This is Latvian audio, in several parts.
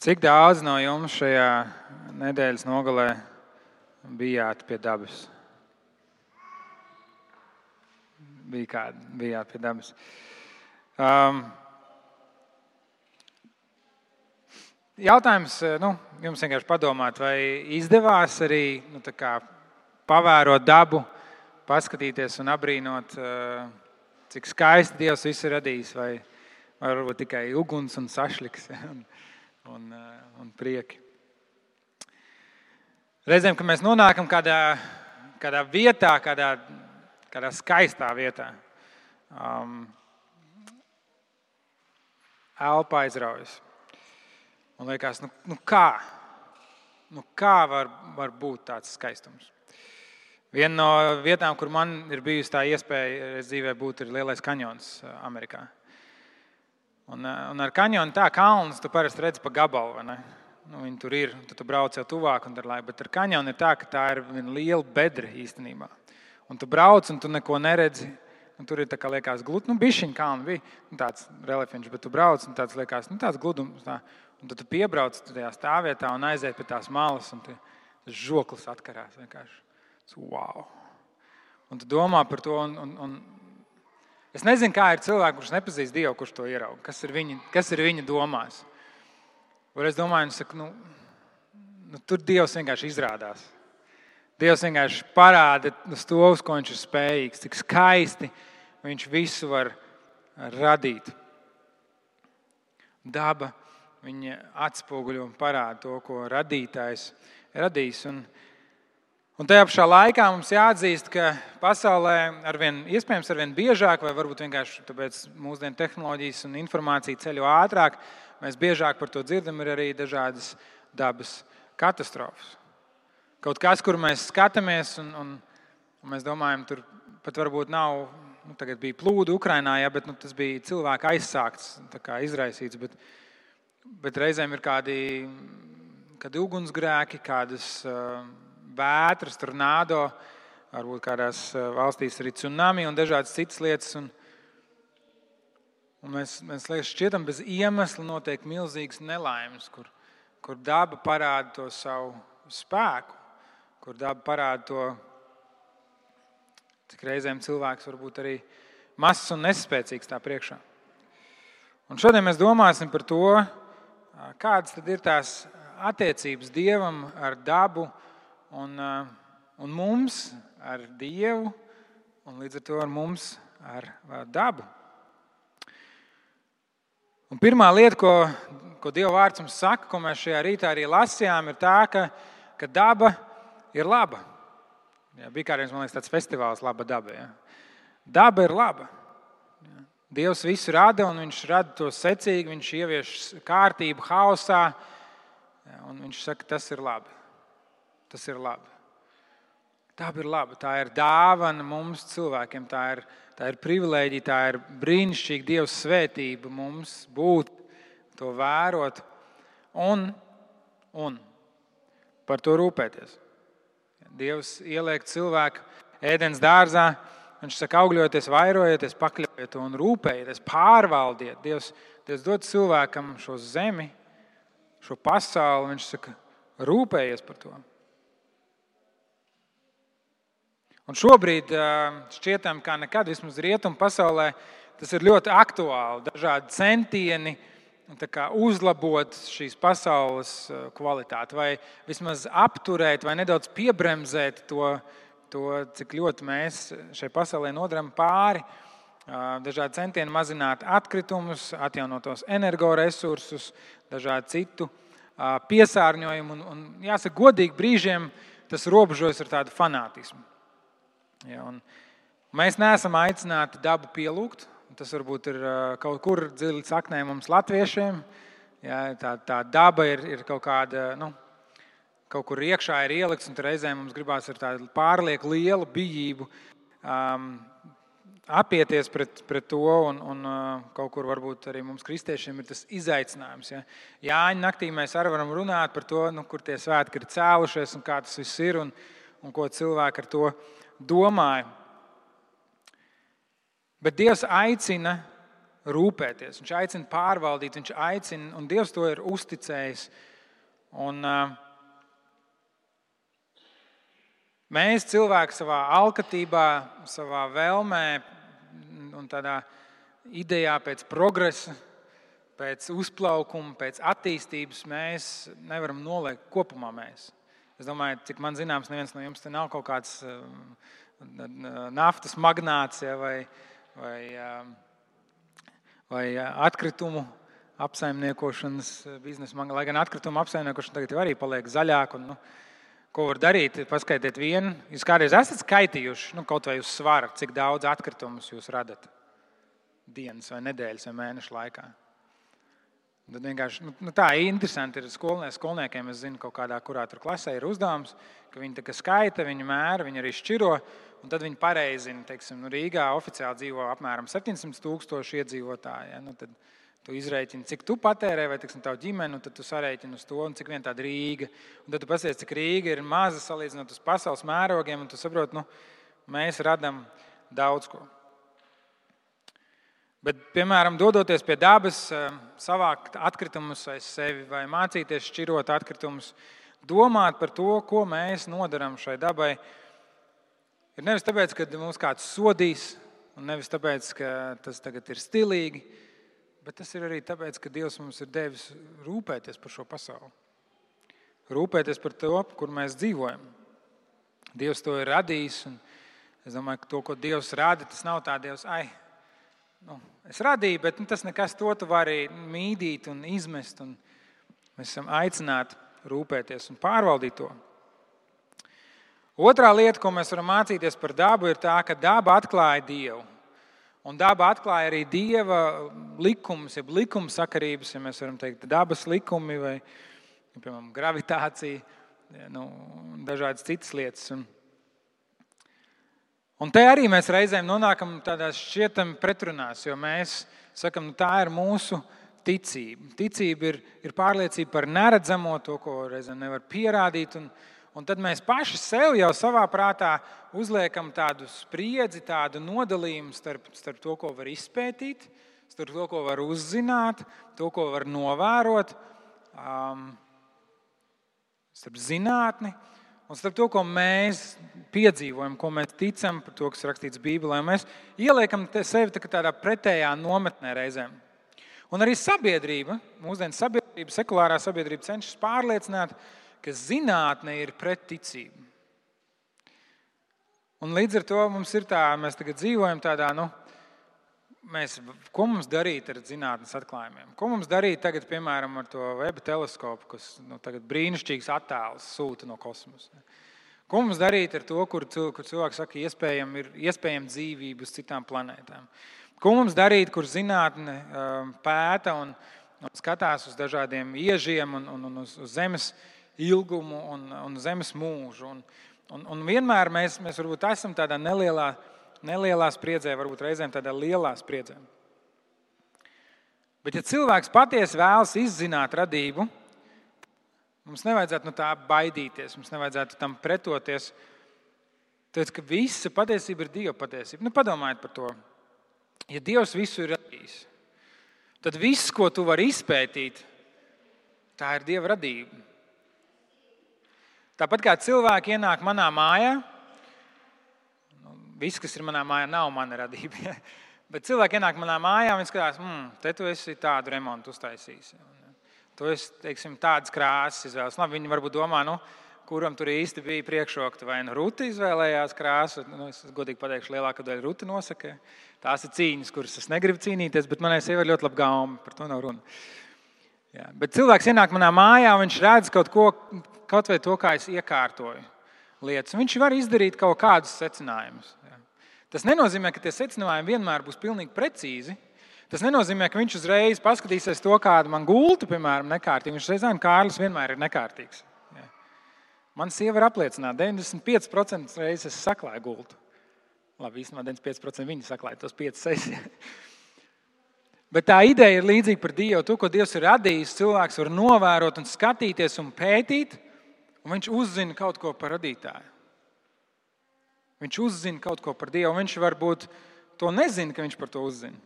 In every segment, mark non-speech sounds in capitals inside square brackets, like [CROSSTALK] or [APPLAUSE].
Cik daudz no jums šajā nedēļas nogalē bijāt pie dabas? Bija kāda, bijāt pie dabas. Um, jautājums nu, jums vienkārši padomāt, vai izdevās arī nu, pavērot dabu, paskatīties un apbrīnot, cik skaisti Dievs visu radījis, vai, varbūt tikai uguns un sašliks [LAUGHS] un, un, un prieki. Reizēm, kad mēs nonākam kādā, kādā vietā, kādā, kādā skaistā vietā, um, elpa aizraujas. Man liekas, nu, nu kā? Nu kā var, var būt tāds skaistums? Viena no vietām, kur man ir bijusi tā iespēja dzīvē būt, ir Lielais kanjons Amerikā. Un, un ar kanjonu tā kalns tu parasti redzi pa gabalu. Nu, viņi tur ir, tu, tu brauc jau tuvāk, un labi, bet ar kanjonu ir tā, ka tā ir viena liela bedra īstenībā. Un tu brauc, un tu neko neredzi. Un tur ir tā kā liekas, gluži, nu, bišķiņa kalna bija nu, tāds reliefs, bet tu brauc, un tāds liekas, nu, tāds gludums. Tā. Un tad tu piebrauc tajā stāvvietā un aiziet pie tās malas, un tas žoklis atkarās vienkārši. Wow! Un tu domā par to, un, un, un es nezinu, kā ir cilvēki, kurš nepazīst Dievu, kurš to ieraudzīja. Kas, ir viņa, kas ir viņa domās? Un es domāju, saku, nu, nu, tur Dievs vienkārši izrādās. Dievs vienkārši parāda uz to, uz ko viņš ir spējīgs, cik skaisti viņš visu var radīt. Daba viņa atspoguļo un parāda to, ko radītājs radīs. Un, un tajā pašā laikā mums jāatzīst, ka pasaulē arvien, iespējams arvien biežāk, vai varbūt vienkārši tāpēc mūsdienu tehnoloģijas un informācija ceļo ātrāk, mēs biežāk par to dzirdam, ir arī dažādas dabas katastrofas. Kaut kas, kur mēs skatāmies, un, un, un mēs domājam, tur pat varbūt nav. Nu, tagad bija plūdi Ukrajinā, ja, bet nu, tas bija cilvēka aizsākts, izraisīts. Bet, bet reizēm ir kādi, kādi ugunsgrēki, kādas uh, vētras, tornado, varbūt kādās valstīs arī tsunami un dažādas citas lietas. Un, Un mēs, mēs šķietam, bez iemesla notiek milzīgas nelaimes, kur, kur daba parāda to savu spēku, kur daba parāda to, cik reizēm cilvēks var būt arī mazs un nespēcīgs tā priekšā. Un šodien mēs domāsim par to, kādas ir tās attiecības dievam ar dabu un, un mums ar dievu, un līdz ar to ar mums ar dabu. Un pirmā lieta, ko, ko Dieva vārds mums saka, ko mēs šajā rītā arī lasījām, ir tā, ka, ka daba ir laba. Jā, bija kādreiz liekas, tāds festivāls, laba daba. Ja. Daba ir laba. Jā. Dievs visu rada, un Viņš rada to secīgi, Viņš ievieš kārtību, haosā. Jā, viņš saka, tas ir labi. Tas ir labi. Tā ir laba. Tā ir dāvana mums, cilvēkiem. Tā ir, Tā ir privilēģija, tā ir brīnišķīga Dieva svētība mums būt, to vērot un, un par to rūpēties. Dievs ieliek cilvēku ēdienas dārzā. Viņš saka, augļojieties, vairojieties, pakļaujieties un rūpējieties, pārvaldiet. Dievs, Dievs dod cilvēkam šo zemi, šo pasauli. Viņš saka, rūpējies par to. Un šobrīd šķietam, kā nekad, vismaz rietumu pasaulē, tas ir ļoti aktuāli. Dažādi centieni uzlabot šīs pasaules kvalitāti, vai vismaz apturēt, vai nedaudz piebremzēt to, to cik ļoti mēs šai pasaulē nodaram pāri. Dažādi centieni mazināt atkritumus, atjaunotos energoresursus, dažādu citu piesārņojumu. Un, un, jāsaka, godīgi brīžiem tas robežojas ar tādu fanātismu. Ja, mēs neesam aicināti dabu pielūgt. Tas varbūt ir kaut kur dziļi saknē mums, latviešiem. Ja, tā, tā daba ir, ir kaut kāda. Nu, Kaut kur iekšā ir ielikts, un reizēm mums gribās ar tādu pārlieku lielu bijību um, apieties pret, pret to. Un, un uh, kaut kur varbūt arī mums, kristiešiem, ir tas izaicinājums. Ja. Jāņa naktī mēs arī varam runāt par to, nu, kur tie svētki ir cēlušies un kā tas viss ir un, un ko cilvēki ar to domāju. Bet Dievs aicina rūpēties, viņš aicina pārvaldīt, viņš aicina, un Dievs to ir uzticējis. Un, uh, mēs cilvēki savā alkatībā, savā vēlmē un tādā idejā pēc progresa, pēc uzplaukuma, pēc attīstības, mēs nevaram noliekt kopumā. Mēs. Es domāju, cik man zināms, neviens no jums te nav kaut kāds naftas magnāts ja, vai, vai, vai atkritumu apsaimniekošanas biznesa. Lai gan atkritumu apsaimniekošana tagad arī paliek zaļāka. Nu, ko var darīt? Paskaidriet, vienu. Jūs kādreiz esat skaitījuši nu, kaut vai uz svaru, cik daudz atkritumus jūs radat dienas, vai nedēļas, vai mēnešu laikā. Tad vienkārši nu, nu, tā interesanti. Ir skolnieks, skolniekiem, es zinu, kādā kurā tur klasē ir uzdevums, ka viņi skaita, viņi mēra, viņi arī šķiro. Un tad viņi pareizina, teiksim, nu, Rīgā oficiāli dzīvo apmēram 700 tūkstoši iedzīvotāji. Ja? Nu, tad tu izreikini, cik tu patērē, vai teiksim, tavu ģimeni, tad tu sarēķini uz to, cik vien tāda Rīga. Un tad tu pasies, cik Rīga ir maza salīdzinot uz pasaules mērogiem, un tu saproti, nu, mēs radām daudz ko. Bet, piemēram, dodoties pie dabas, eh, savākt atkritumus aiz sevi vai mācīties šķirot atkritumus, domāt par to, ko mēs nodaram šai dabai, ir nevis tāpēc, ka mums kāds sodīs, un nevis tāpēc, ka tas tagad ir stilīgi, bet tas ir arī tāpēc, ka Dievs mums ir devis rūpēties par šo pasauli. Rūpēties par to, kur mēs dzīvojam. Dievs to ir radījis. Es domāju, ka to, ko Dievs rada, tas nav tā, Dievs, ai, nu, es radīju, bet nu, tas nekas to tu vari mīdīt un izmest. Un mēs esam aicināti rūpēties un pārvaldīt to. Otrā lieta, ko mēs varam mācīties par dabu, ir tā, ka daba atklāja Dievu. Un daba atklāja arī dieva likumus, jeb likuma sakarības, ja mēs varam teikt, dabas likumi vai piemēram, gravitācija, nu, dažādas citas lietas. Un, Un te arī mēs reizēm nonākam tādās šķietami pretrunās, jo mēs sakam, nu, tā ir mūsu ticība. Ticība ir, ir pārliecība par neredzamo, to, ko reizēm nevar pierādīt. Un, un tad mēs paši sev jau savā prātā uzliekam tādu spriedzi, tādu nodalījumu starp, starp to, ko var izpētīt, starp to, ko var uzzināt, to, ko var novērot, um, starp zinātni Un starp to, ko mēs piedzīvojam, ko mēs ticam par to, kas rakstīts Bībelē, mēs ieliekam sevi tādā pretējā nometnē reizēm. Un arī sabiedrība, mūsdienu sabiedrība, sekulārā sabiedrība cenšas pārliecināt, ka zinātne ir pret ticību. Un līdz ar to mums ir tā, mēs tagad dzīvojam tādā, nu, mēs, ko mums darīt ar zinātnīs atklājumiem? Ko mums darīt tagad, piemēram, ar to weba teleskopu, kas nu, brīnišķīgs attēls sūta no kosmosa? Ko mums darīt ar to, kur, kur cilvēks saka, iespējama ir iespējama dzīvība uz citām planētām? Ko mums darīt, kur zinātne um, pēta un, un skatās uz dažādiem iežiem un, un, un uz, uz Zemes ilgumu un, un Zemes mūžu? Un, un, un vienmēr mēs, mēs varbūt esam tādā nelielā nelielā spriedzē, varbūt reizēm tādā lielā spriedzē. Bet, ja cilvēks patiesi vēlas izzināt radību, mums nevajadzētu no tā baidīties, mums nevajadzētu tam pretoties. Tāpēc, ka visa patiesība ir Dieva patiesība. Nu, padomājiet par to. Ja Dievs visu ir radījis, tad viss, ko tu vari izpētīt, tā ir Dieva radība. Tāpat kā cilvēki ienāk manā mājā, viss, kas ir manā mājā, nav mana radība. [LAUGHS] Bet cilvēki ienāk manā mājā un skatās, hmm, te tu esi tādu remontu uztaisījis. Tu esi teiksim, tādas krāsas izvēlējies. Labi, viņi varbūt domā, nu, kuram tur īsti bija priekšroka. Vai nu Ruta izvēlējās krāsu, nu, es godīgi pateikšu, lielākā daļa Ruta nosaka. Tās ir cīņas, kuras es negribu cīnīties, bet manai sievai ir ļoti labi gaumi, par to nav runa. Jā, bet cilvēks ienāk manā mājā, viņš redz kaut ko, kaut vai to, kā es iekārtoju lietas. Viņš var izdarīt kaut kādus secinājumus. Tas nenozīmē, ka tie secinājumi vienmēr būs pilnīgi precīzi. Tas nenozīmē, ka viņš uzreiz paskatīsies to, kāda man gulta, piemēram, nekārtīga. Viņš reiz zina, ka Kārlis vienmēr ir nekārtīgs. Man sieva var apliecināt, 95% reizes es saklāju gultu. Labi, īstenībā 95% viņa saklāja tos 5-6. [LAUGHS] Bet tā ideja ir līdzīga par Dievu. To, ko Dievs ir radījis, cilvēks var novērot un skatīties un pētīt, un viņš uzzina kaut ko par radītāju. Viņš uzzina kaut ko par Dievu. Viņš varbūt to nezina, ka viņš par to uzzina.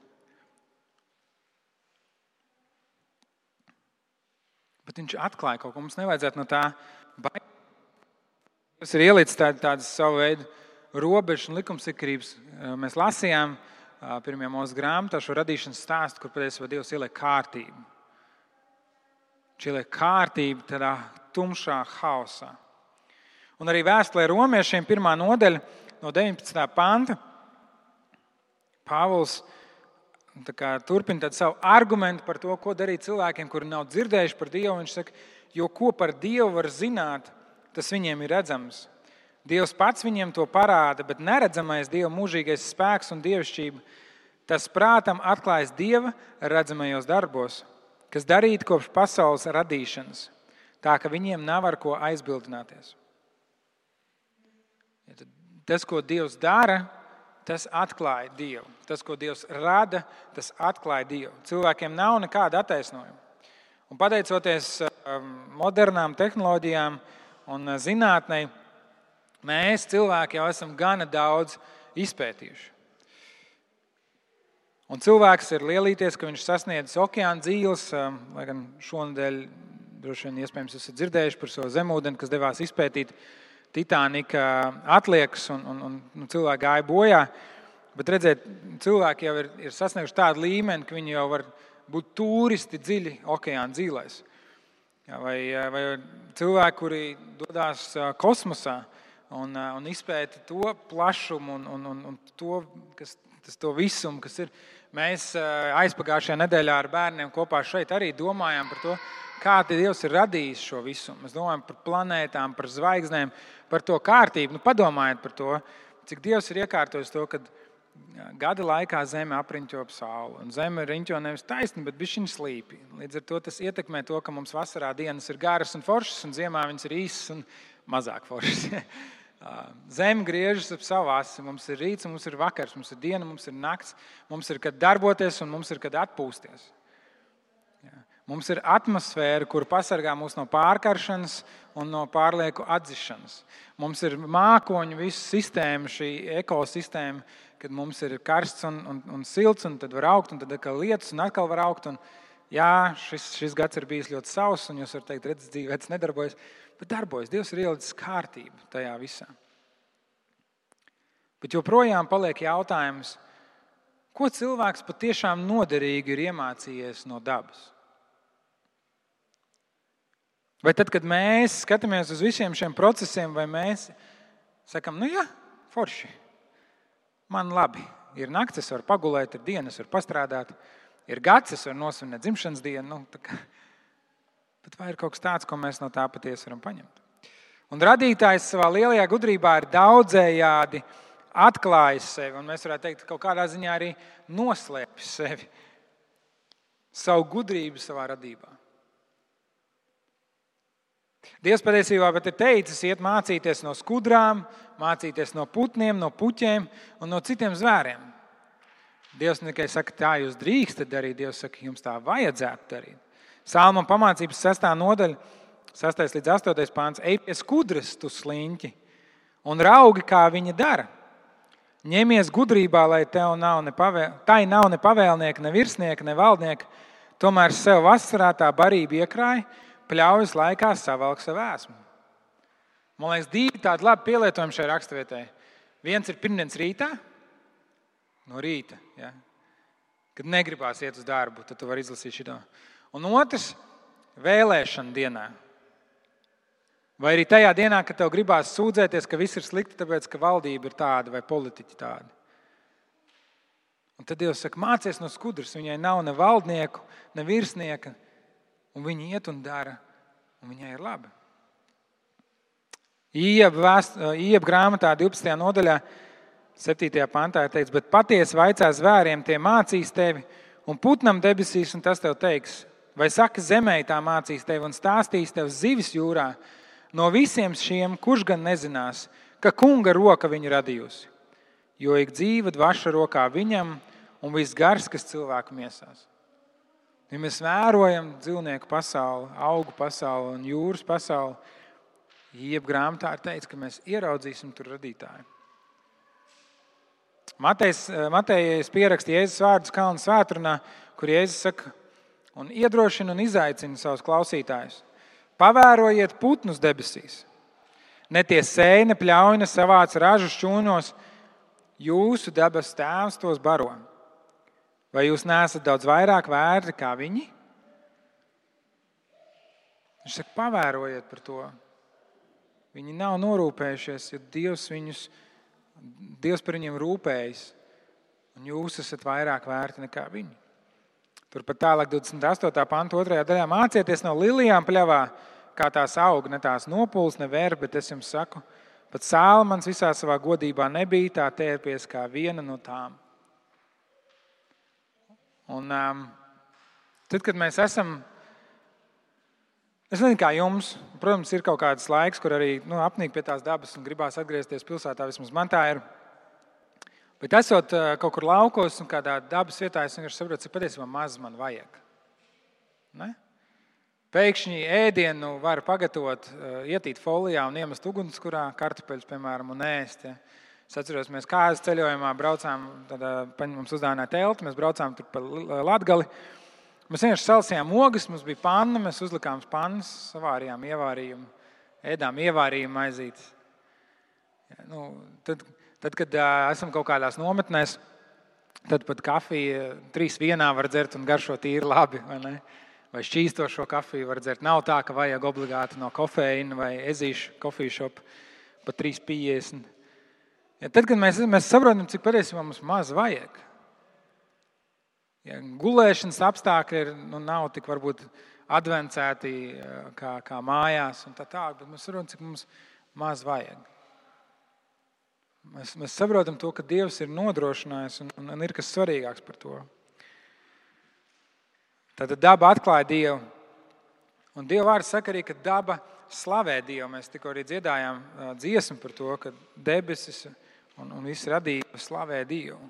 Bet viņš atklāja kaut ko. Mums nevajadzētu no tā baidīties. Tas ir ielicis tādu, tādu savu veidu robežu un likumsakrības. Mēs lasījām pirmajā mūsu grāmatā šo radīšanas stāstu, kur patiesībā Dievs ieliek kārtību. Viņš ieliek kārtību tādā tumšā haosā. Un arī vēstulē romiešiem, pirmā nodaļa, no 19. panta, Pāvils turpina savu argumentu par to, ko darīt cilvēkiem, kuri nav dzirdējuši par Dievu. Viņš saka, jo ko par Dievu var zināt, tas viņiem ir redzams. Dievs pats viņiem to parāda, bet neredzamais Dieva mūžīgais spēks un dievišķība, tas prātam atklājas Dieva redzamajos darbos, kas darīti kopš pasaules radīšanas, tā ka viņiem nav ar ko aizbildināties. Tas, ko Dievs dara, tas atklāja Dievu. Tas, ko Dievs rada, tas atklāja Dievu. Cilvēkiem nav nekāda attaisnojuma. Un pateicoties um, modernām tehnoloģijām un uh, zinātnē, mēs cilvēki jau esam gana daudz izpētījuši. Un cilvēks ir lielīties, ka viņš sasniedz okeāna dzīves, um, lai gan šonadēļ droši vien iespējams esat dzirdējuši par šo zemūdeni, kas devās izpētīt Titanika atliekas un, un, un, un cilvēki gāja bojā. Bet redziet, cilvēki jau ir, ir sasnieguši tādu līmeni, ka viņi jau var būt turisti dziļi okeāna dzīvēs. Vai, vai cilvēki, kuri dodas kosmosā un, un izpēta to plašumu un, un, un, un to, kas, tas, to visumu, kas ir. Mēs aizpagājušajā nedēļā ar bērniem kopā šeit arī domājām par to, kā Dievs ir radījis šo visu. Mēs domājam par planētām, par zvaigznēm, par to kārtību. Nu, padomājiet par to, cik Dievs ir iekārtojis to, ka gada laikā Zeme apriņķo ap sauli. Un Zeme riņķo nevis taisni, bet viņa slīpi. Līdz ar to tas ietekmē to, ka mums vasarā dienas ir garas un foršas, un ziemā viņas ir īsas un mazāk foršas. [LAUGHS] Zeme griežas ap savu asi. Mums ir rīts, mums ir vakars, mums ir diena, mums ir nakts, mums ir kad darboties un mums ir kad atpūsties. Mums ir atmosfēra, kur pasargā mūs no pārkaršanas un no pārlieku atzišanas. Mums ir mākoņu visa sistēma, šī ekosistēma, kad mums ir karsts un, un, un silts, un tad var augt, un tad atkal lietus, un atkal var augt. Un, jā, šis, šis gads ir bijis ļoti sauss, un jūs varat teikt, redzat, dzīve veids nedarbojas, bet darbojas. Dievs ir ielicis kārtību tajā visā. Bet joprojām paliek jautājums, ko cilvēks patiešām noderīgi ir iemācījies no dabas? Vai tad, kad mēs skatāmies uz visiem šiem procesiem, vai mēs sakām, nu jā, forši, man labi, ir naktis, es varu pagulēt, ir dienas, varu pastrādāt, ir gads, es varu nosvinēt dzimšanas dienu. Nu. Bet vai ir kaut kas tāds, ko mēs no tā patiesi varam paņemt? Un radītājs savā lielajā gudrībā ir daudzējādi atklājis sevi, un mēs varētu teikt, ka kaut kādā ziņā arī noslēpis sevi, savu gudrību savā radībā. Dievs patiesībā ir teicis, iet mācīties no skudrām, mācīties no putniem, no puķiem un no citiem zvēriem. Dievs ne tikai saka, tā jūs drīkstat darīt, Dievs saka, jums tā vajadzētu darīt. Sālma pamācības 6. nodaļa, 6. līdz 8. pāns, ej pie skudras, tu sliņķi, un raugi, kā viņa dara. Ņemies gudrībā, lai tev nav ne, pavēl, tai nav ne pavēlnieka, ne virsnieka, ne valdnieka, tomēr sev vasarā tā barība iekrāja pļaujas laikā savalk savu vēsmu. Man liekas, divi tādi labi pielietojumi šai raksturvietai. Viens ir pirmdienas rītā, no rīta, ja? kad negribās iet uz darbu, tad tu vari izlasīt šo. Un otrs - vēlēšana dienā. Vai arī tajā dienā, kad tev gribās sūdzēties, ka viss ir slikti, tāpēc ka valdība ir tāda vai politiķi tādi. Un tad Dievs saka, mācies no skudras. Viņai nav ne valdnieku, ne virsnieka, un viņi iet un dara, un viņai ir labi. Iep grāmatā 12. nodaļā, 7. pantā ir teikts, bet patiesi vaicā zvēriem, tie mācīs tevi, un putnam debesīs, un tas tev teiks, vai saka zemē tā mācīs tevi un stāstīs tev zivis jūrā. No visiem šiem, kurš gan nezinās, ka kunga roka viņu radījusi, jo ik dzīve dvaša rokā viņam un viss gars, kas cilvēku miesās. Ja mēs vērojam dzīvnieku pasauli, augu pasauli un jūras pasauli, jeb grāmatā ir teikts, ka mēs ieraudzīsim tur radītāju. Matejs, Matejs pierakstīja Jēzus vārdus Kalnu svētdienā, kur Jēzus saka, un iedrošina un izaicina savus klausītājus. Pavērojiet putnus debesīs. Ne tie sēne, pļauja, savāc ražu šķūnos, jūsu dabas tēvs tos baro. Vai jūs neesat daudz vairāk vērti kā viņi? Viņš saka, pavērojiet par to. Viņi nav norūpējušies, jo Dievs, viņus, Dievs par viņiem rūpējas. Un jūs esat vairāk vērti nekā viņi. Turpat tālāk, 28. pānta otrajā daļā mācieties no lilijām pļavā, kā tās aug, ne tās nopūles, ne vēra, bet es jums saku, pat Sālamans visā savā godībā nebija tā tērpies kā viena no tām. Un, um, tad, kad mēs esam Es nezinu, kā jums. Protams, ir kaut kāds laiks, kur arī nu, apnīk pie tās dabas un gribās atgriezties pilsētā. Vismaz man tā ir. Bet esot eh, kaut kur laukos un kādā dabas vietā, es vienkārši saprotu, cik patiesībā maz man vajag. Ne? Pēkšņi ēdienu var pagatavot, eh, ietīt folijā un iemest ugunskurā, kartupeļus, piemēram, un ēst. Ja. Es atceros, mēs kājas ceļojumā braucām, tad mums uzdāvināja telti, mēs braucām tur pa Latgali. Mēs vienkārši salsījām ogas, mums bija panna, mēs uzlikām pannas, savārījām ievārījumu, ēdām ievārījumu aizītes. Nu, tad, tad, kad esam kaut kādās nometnēs, tad pat kafiju trīs vienā var dzert un garšo tīri labi. Vai, vai šķīstošo kafiju var dzert. Nav tā, ka vajag obligāti no kofeīna vai ezīšu kofiju šopu pa 3,50. Ja, tad, kad mēs, mēs saprotam, cik patiesībā mums maz vajag, Ja, gulēšanas apstākļi ir, nu, nav tik varbūt advancēti kā, kā mājās, un tā tālāk, bet mēs saprotam, cik mums maz vajag. Mēs, mēs saprotam to, ka Dievs ir nodrošinājis un, un, un ir kas svarīgāks par to. Tad daba atklāja Dievu. Un Dieva vārds saka arī, ka daba slavē Dievu. Mēs tikko arī dziedājām dziesmu par to, ka debesis un, un viss radība slavē Dievu.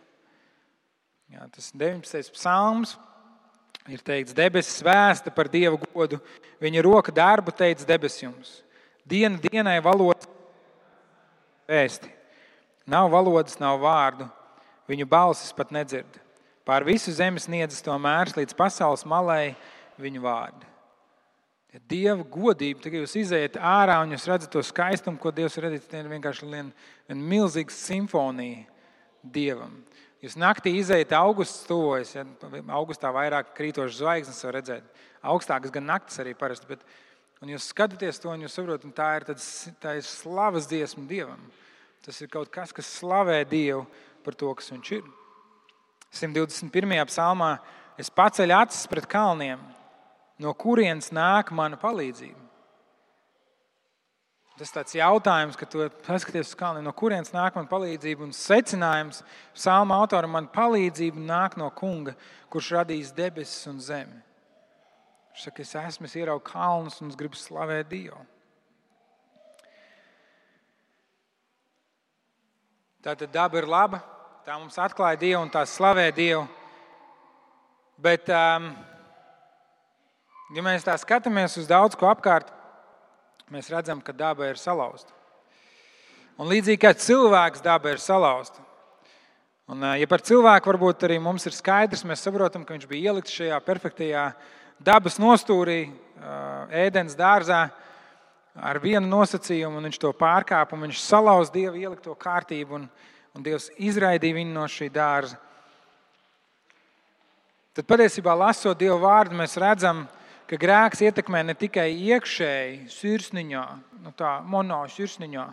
Jā, tas 19. psalms ir teikts, debesis vēsta par dievu godu, viņa roka darbu teica debesjums. Diena dienai valodas vēsti. Nav valodas, nav vārdu, viņu balsis pat nedzird. Pār visu zemi sniedzas to mērs līdz pasaules malai viņu vārdi. Ja Dieva godība, tad jūs izējat ārā un jūs redzat to skaistumu, ko Dievs ir radījis. Tā ir vienkārši viena, viena milzīga simfonija Dievam. Jūs naktī izējat augusts tuvojas, ja augustā vairāk krītošas zvaigznes var redzēt. Augstākas gan naktis arī parasti. Bet, un jūs skatāties to un jūs saprotat, tā ir, tāds, tā ir slavas dziesma Dievam. Tas ir kaut kas, kas slavē Dievu par to, kas viņš ir. 121. psalmā es paceļu acis pret kalniem, no kurienes nāk mana palīdzība. Tas ir tāds jautājums, ka tu paskaties uz kalnu, no kurienes nāk man palīdzība. Un secinājums psalma autoram man palīdzība nāk no kunga, kurš radījis debesis un zemi. Viņš saka, es esmu, es ieraugu kalnus un es gribu slavēt Dievu. Tātad daba ir laba, tā mums atklāja Dievu un tā slavē Dievu. Bet, um, ja mēs tā skatāmies uz daudz ko apkārt, mēs redzam, ka daba ir salauzta. Un līdzīgi kā cilvēks, daba ir salauzta. Un, ja par cilvēku varbūt arī mums ir skaidrs, mēs saprotam, ka viņš bija ielikts šajā perfektajā dabas nostūrī, ēdienas dārzā ar vienu nosacījumu, un viņš to pārkāpa, un viņš salauza Dieva ielikto kārtību, un, un Dievs izraidīja viņu no šī dārza. Tad patiesībā, lasot Dieva vārdu, mēs redzam, ka ka grēks ietekmē ne tikai iekšēji, sirsniņā, nu tā mono sirsniņā,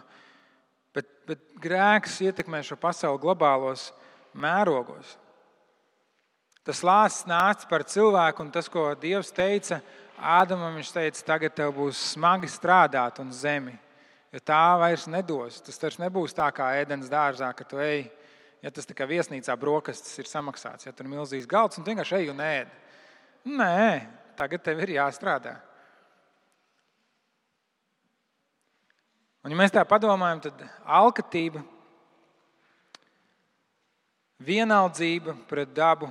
bet, bet grēks ietekmē šo pasauli globālos mērogos. Tas lāsts nāca par cilvēku, un tas, ko Dievs teica Ādamam, viņš teica, tagad tev būs smagi strādāt un zemi. Jo tā vairs nedos. Tas taču nebūs tā kā ēdienas dārzā, ka tu ej, ja tas tā kā viesnīcā brokastis ir samaksāts, ja tur ir milzīgs galds un vienkārši ej un ēd. Nē, tagad tev ir jāstrādā. Un, ja mēs tā padomājam, tad alkatība, vienaldzība pret dabu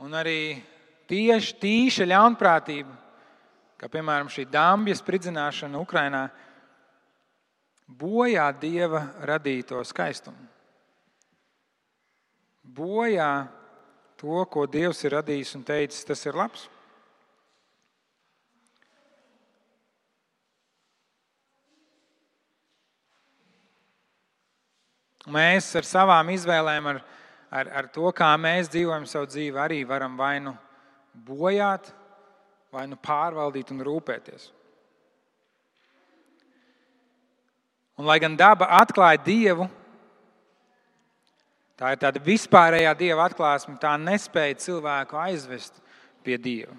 un arī tieši tīša ļaunprātība, kā piemēram šī dambja spridzināšana Ukrajinā, bojā dieva radīto skaistumu. Bojā to, ko Dievs ir radījis un teicis, tas ir labs. Mēs ar savām izvēlēm, ar, ar, ar to, kā mēs dzīvojam savu dzīvi, arī varam vai nu bojāt, vai nu pārvaldīt un rūpēties. Un, lai gan daba atklāja Dievu, tā ir tāda vispārējā Dieva atklāsme, tā nespēja cilvēku aizvest pie Dieva.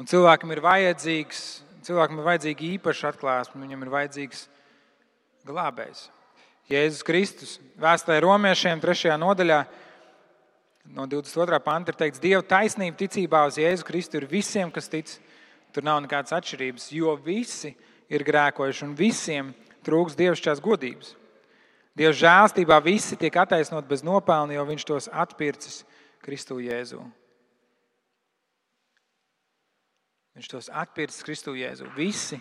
Un cilvēkam ir vajadzīgs, cilvēkam ir vajadzīga īpaša atklāsme, viņam ir vajadzīgs glābējs. Jēzus Kristus. Vēstulē romiešiem, 3. nodaļā, no 22. panta ir teikts, Dieva taisnība ticībā uz Jēzu Kristu ir visiem, kas tic. Tur nav nekādas atšķirības, jo visi ir grēkojuši un visiem trūks dievišķās godības. Dieva žēlstībā visi tiek attaisnot bez nopelna, jo viņš tos atpircis Kristu Jēzu. Viņš tos atpircis Kristu Jēzu. Visi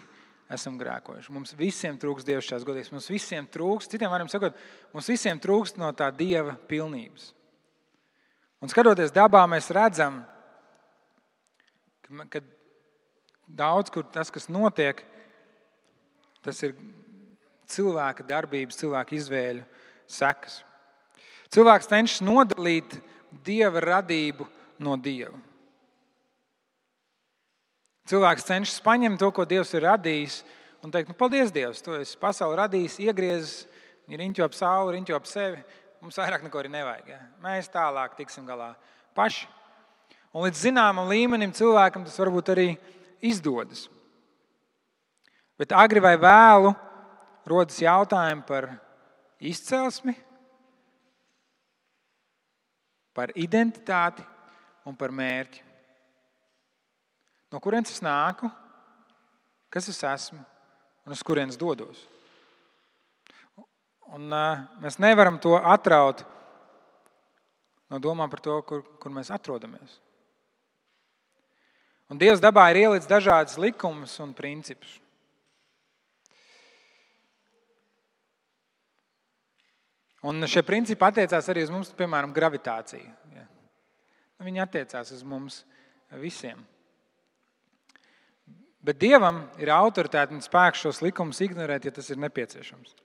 esam grēkojuši. Mums visiem trūks dievišķās godības. Mums visiem trūks, citiem vārdiem sakot, mums visiem trūks no tā dieva pilnības. Un skatoties dabā, mēs redzam, ka daudz kur tas, kas notiek, tas ir cilvēka darbības, cilvēka izvēļu sekas. Cilvēks cenšas nodalīt dieva radību no dieva. Cilvēks cenšas paņemt to, ko Dievs ir radījis, un teikt, nu, paldies, Dievs, tu esi pasauli radījis, iegriezis, ir riņķo ap sauli, riņķo ap sevi. Mums vairāk neko arī nevajag. Ja? Mēs tālāk tiksim galā paši. Un līdz zināmam līmenim cilvēkam tas varbūt arī izdodas. Bet agri vai vēlu rodas jautājumi par izcelsmi, par identitāti un par mērķi. No kurienes es nāku, kas es esmu un uz kurienes dodos. Un, uh, mēs nevaram to atraut no domām par to, kur, kur mēs atrodamies. Un Dievs dabā ir ielicis dažādas likumus un principus. Un šie principi attiecās arī uz mums, piemēram, gravitāciju. Ja. Viņi attiecās uz mums visiem. Bet Dievam ir autoritāte un spēks šos likumus ignorēt, ja tas ir nepieciešams.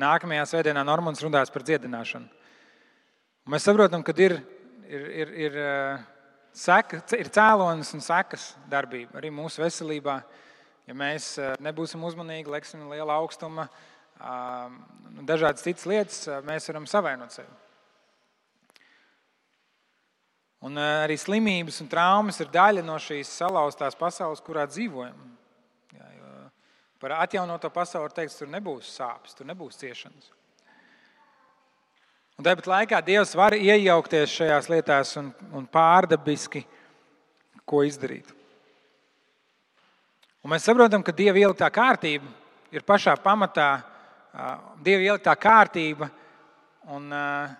Nākamajā svētdienā Normons runās par dziedināšanu. Mēs saprotam, ka ir, ir, ir, ir, seka, ir cēlonis un sekas darbība arī mūsu veselībā. Ja mēs nebūsim uzmanīgi, leksim liela augstuma, dažādas citas lietas, mēs varam savainot sevi. Un arī slimības un traumas ir daļa no šīs salauztās pasaules, kurā dzīvojam. Jā, par atjaunoto pasauli teiks, tur nebūs sāpes, tur nebūs ciešanas. Un tāpat laikā Dievs var iejaukties šajās lietās un, un pārdabiski ko izdarīt. Un mēs saprotam, ka Dieva ieliktā kārtība ir pašā pamatā. Dieva ieliktā kārtība un uh,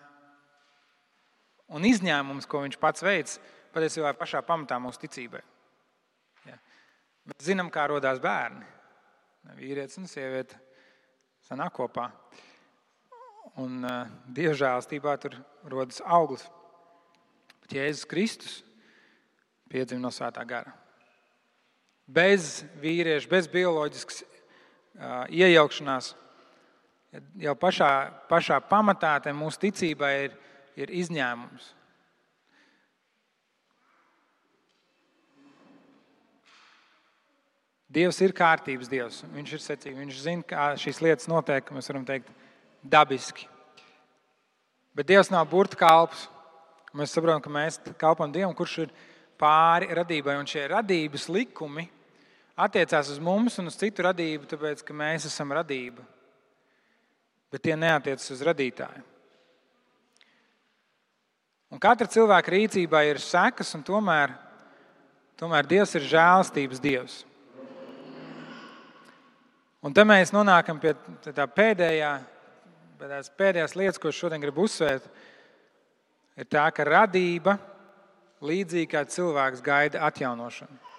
un izņēmums, ko viņš pats veids, patiesībā ir pašā pamatā mūsu ticībai. Ja. Mēs zinām, kā radās bērni. Vīrietis un sieviete sanāk kopā. Un uh, dievžēlstībā tur rodas auglis. Bet Jēzus Kristus piedzima no svētā gara. Bez vīrieša, bez bioloģiskas uh, iejaukšanās, jau pašā, pašā pamatā mūsu ticībai ir ir izņēmums. Dievs ir kārtības dievs. Viņš ir secīgs. Viņš zina, kā šīs lietas notiek. Mēs varam teikt, dabiski. Bet Dievs nav burbuļu kalps. Mēs saprotam, ka mēs kalpam Dievam, kurš ir pāri radībai. Un šie radības likumi attiecās uz mums un uz citu radību, tāpēc ka mēs esam radība. Bet tie neatiecas uz radītāju. Un katra cilvēka rīcībā ir sekas, un tomēr, tomēr Dievs ir žēlstības Dievs. Un te mēs nonākam pie tā pēdējā, pēdējās, pēdējās lietas, ko šodien gribu uzsvērt. Ir tā, ka radība līdzīgi kā cilvēks gaida atjaunošanu.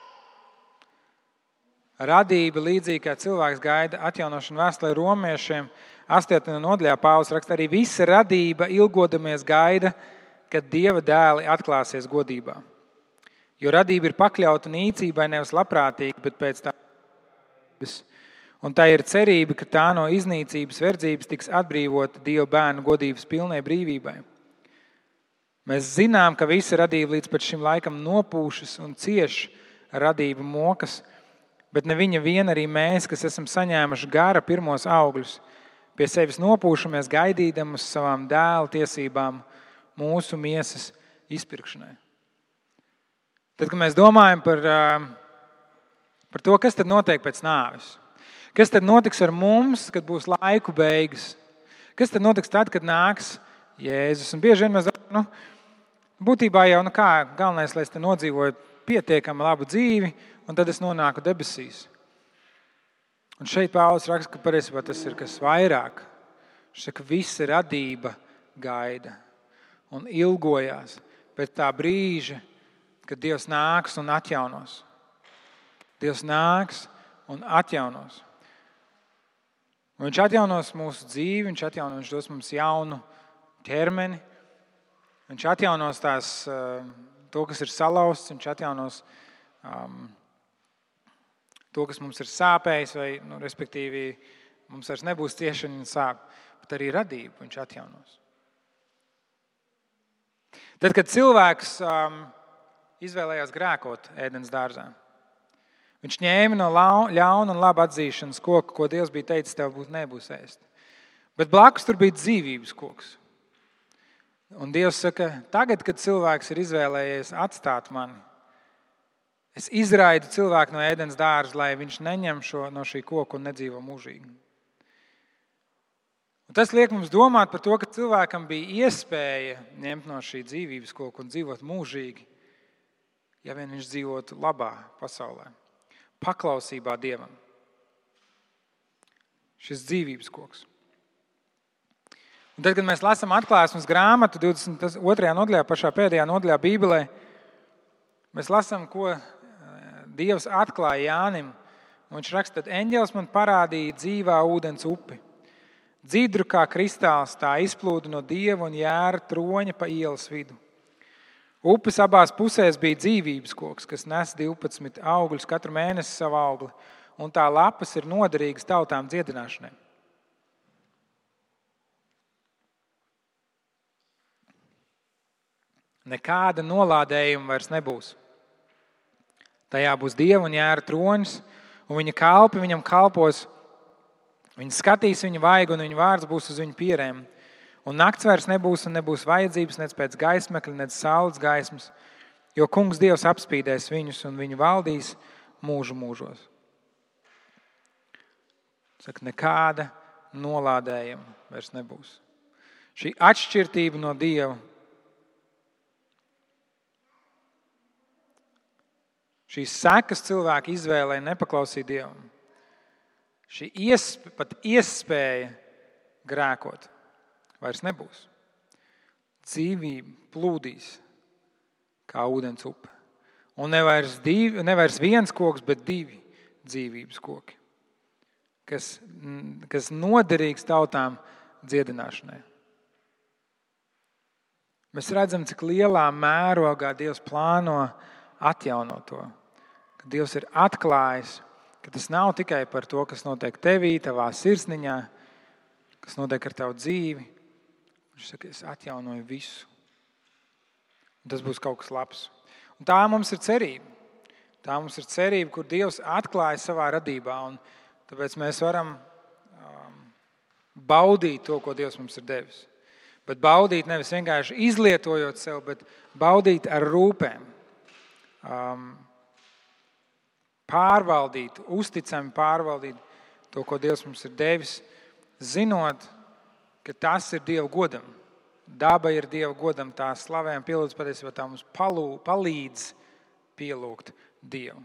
Radība, līdzīgi kā cilvēks gaida atjaunošanu vēstulē romiešiem, 8. nodaļā Pāvils raksta, arī visa radība ilgodamies gaida, kad Dieva dēli atklāsies godībā. Jo radība ir pakļauta nīcībai nevis labprātīgi, bet pēc tā. Un tā ir cerība, ka tā no iznīcības verdzības tiks atbrīvota Dieva bērnu godības pilnai brīvībai. Mēs zinām, ka visa radība līdz šim laikam nopūšas un cieš radība mokas, bet ne viņa vien arī mēs, kas esam saņēmuši gara pirmos augļus, pie sevis nopūšamies, gaidīdam uz savām dēla tiesībām, mūsu miesas izpirkšanai. Tad, kad mēs domājam par, par to, kas tad notiek pēc nāves, kas tad notiks ar mums, kad būs laiku beigas, kas tad notiks tad, kad nāks Jēzus. Un bieži vien mēs nu, būtībā jau nu kā, galvenais, lai es te nodzīvoju pietiekami labu dzīvi, un tad es nonāku debesīs. Un šeit Pāvils raksta, ka patiesībā tas ir kas vairāk. Viņš saka, ka visa radība gaida un ilgojās pēc tā brīža, kad Dievs nāks un atjaunos. Dievs nāks un atjaunos. Un viņš atjaunos mūsu dzīvi, viņš atjaunos, viņš dos mums jaunu ķermeni, viņš atjaunos tās, eh, to, kas ir salauzts, viņš atjaunos um, to, kas mums ir sāpējis, vai, nu, respektīvi, mums vairs nebūs ciešana un sāp, bet arī radību viņš atjaunos. Tad, kad cilvēks um, izvēlējās grēkot ēdienas dārzā, viņš ņēma no ļauna un laba atzīšanas koka, ko Dievs bija teicis, tev būs nebūs ēst. Bet blakus tur bija dzīvības koks. Un Dievs saka, tagad, kad cilvēks ir izvēlējies atstāt mani, Es izraidu cilvēku no ēdienas dārza, lai viņš neņem šo, no šī koka un nedzīvo mūžīgi. Un tas liek mums domāt par to, ka cilvēkam bija iespēja ņemt no šī dzīvības koka un dzīvot mūžīgi, ja vien viņš dzīvotu labā pasaulē, paklausībā Dievam. Šis dzīvības koks. Tad, kad mēs lasām atklāsmes grāmatu 22. nodaļā, pašā pēdējā nodaļā Bībelē, mēs lasām, ko Dievs atklāja Jānim. Viņš raksta, ka eņģēlis man parādīja dzīvā ūdens upi. Dzīdru kā kristāls, tā izplūda no dieva un jēra troņa pa ielas vidu. Upes abās pusēs bija dzīvības koks, kas nes 12 augļus katru mēnesi savu augli, un tā lapas ir noderīgas tautām dziedināšanai. Nekāda nolādējuma vairs nebūs. Tajā būs dieva un jēra tronis, un viņa kalpi viņam kalpos. Viņi skatīs viņu vaigu, un viņa vārds būs uz viņu pierēm. Un nakts vairs nebūs, un nebūs vajadzības nec pēc gaismekļa, nec saules gaismas, jo Kungs Dievs apspīdēs viņus, un viņi valdīs mūžu mūžos. Saka, nekāda nolādējuma vairs nebūs. Šī atšķirība no Dieva Šīs sekas cilvēka izvēlē nepaklausīt Dievam. Šī iespēja, pat iespēja grēkot vairs nebūs. Dzīvība plūdīs kā ūdens upe. Un nevairs, divi, nevairs viens koks, bet divi dzīvības koki, kas, kas noderīgs tautām dziedināšanai. Mēs redzam, cik lielā mērogā Dievs plāno atjaunot to ka Dievs ir atklājis, ka tas nav tikai par to, kas notiek tevī, tavā sirsniņā, kas notiek ar tavu dzīvi. Viņš saka, es atjaunoju visu. Un tas būs kaut kas labs. Un tā mums ir cerība. Tā mums ir cerība, kur Dievs atklāja savā radībā. Tāpēc mēs varam um, baudīt to, ko Dievs mums ir devis. Bet baudīt nevis vienkārši izlietojot sev, bet baudīt ar rūpēm. Um, pārvaldīt, uzticami pārvaldīt to, ko Dievs mums ir devis, zinot, ka tas ir Dieva godam. Daba ir Dieva godam, tā slavē un pielūdz patiesībā tā mums palū, palīdz pielūgt Dievu.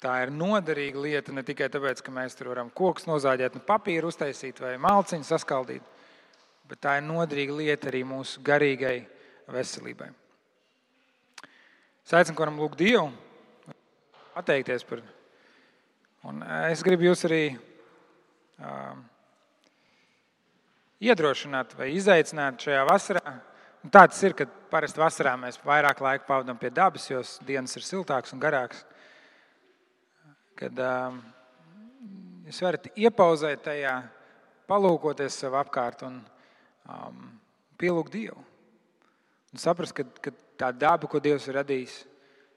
Tā ir noderīga lieta ne tikai tāpēc, ka mēs tur varam kokus nozāģēt, nu, papīru uztaisīt vai malciņu saskaldīt, bet tā ir noderīga lieta arī mūsu garīgai veselībai. Es aicinu, ka varam lūgt Dievu pateikties par Un es gribu jūs arī uh, iedrošināt vai izaicināt šajā vasarā. Un tā tas ir, ka parasti vasarā mēs vairāk laika pavadām pie dabas, jo dienas ir siltākas un garākas. Kad uh, jūs varat iepauzēt tajā, palūkoties sev apkārt un um, pielūgt Dievu. Un saprast, ka, ka tā daba, ko Dievs ir radījis,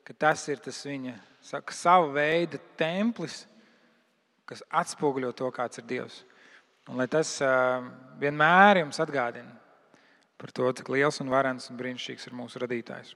ka tas ir tas viņa saka, sava veida templis, kas atspoguļo to, kāds ir Dievs. Un lai tas vienmēr jums atgādina par to, cik liels un varens un brīnišķīgs ir mūsu radītājs.